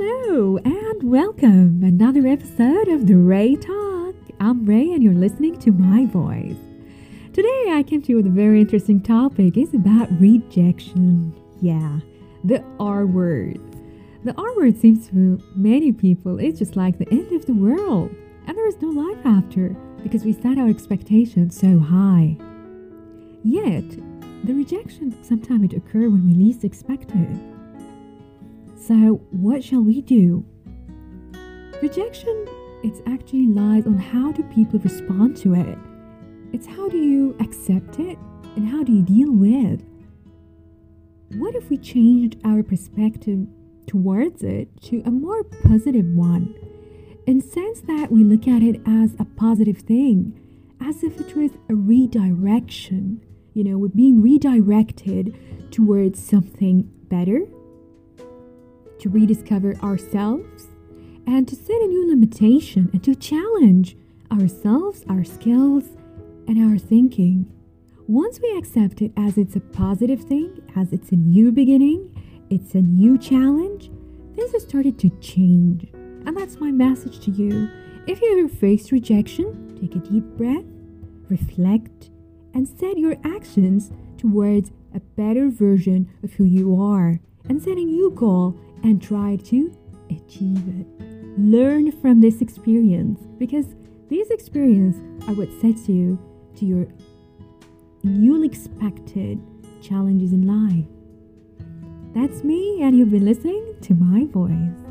Hello and welcome another episode of the Ray Talk. I'm Ray and you're listening to my voice. Today I came to you with a very interesting topic. It's about rejection. Yeah, the R word. The R word seems to many people it's just like the end of the world and there is no life after because we set our expectations so high. Yet, the rejection sometimes it occur when we least expect it. So, what shall we do? Rejection, it actually lies on how do people respond to it. It's how do you accept it and how do you deal with. What if we changed our perspective towards it to a more positive one? In sense that we look at it as a positive thing, as if it was a redirection. You know, we're being redirected towards something better to rediscover ourselves and to set a new limitation and to challenge ourselves, our skills, and our thinking. Once we accept it as it's a positive thing, as it's a new beginning, it's a new challenge, things have started to change. And that's my message to you. If you ever face rejection, take a deep breath, reflect, and set your actions towards a better version of who you are and set a new goal and try to achieve it. Learn from this experience because these experiences are what sets you to your newly expected challenges in life. That's me, and you've been listening to my voice.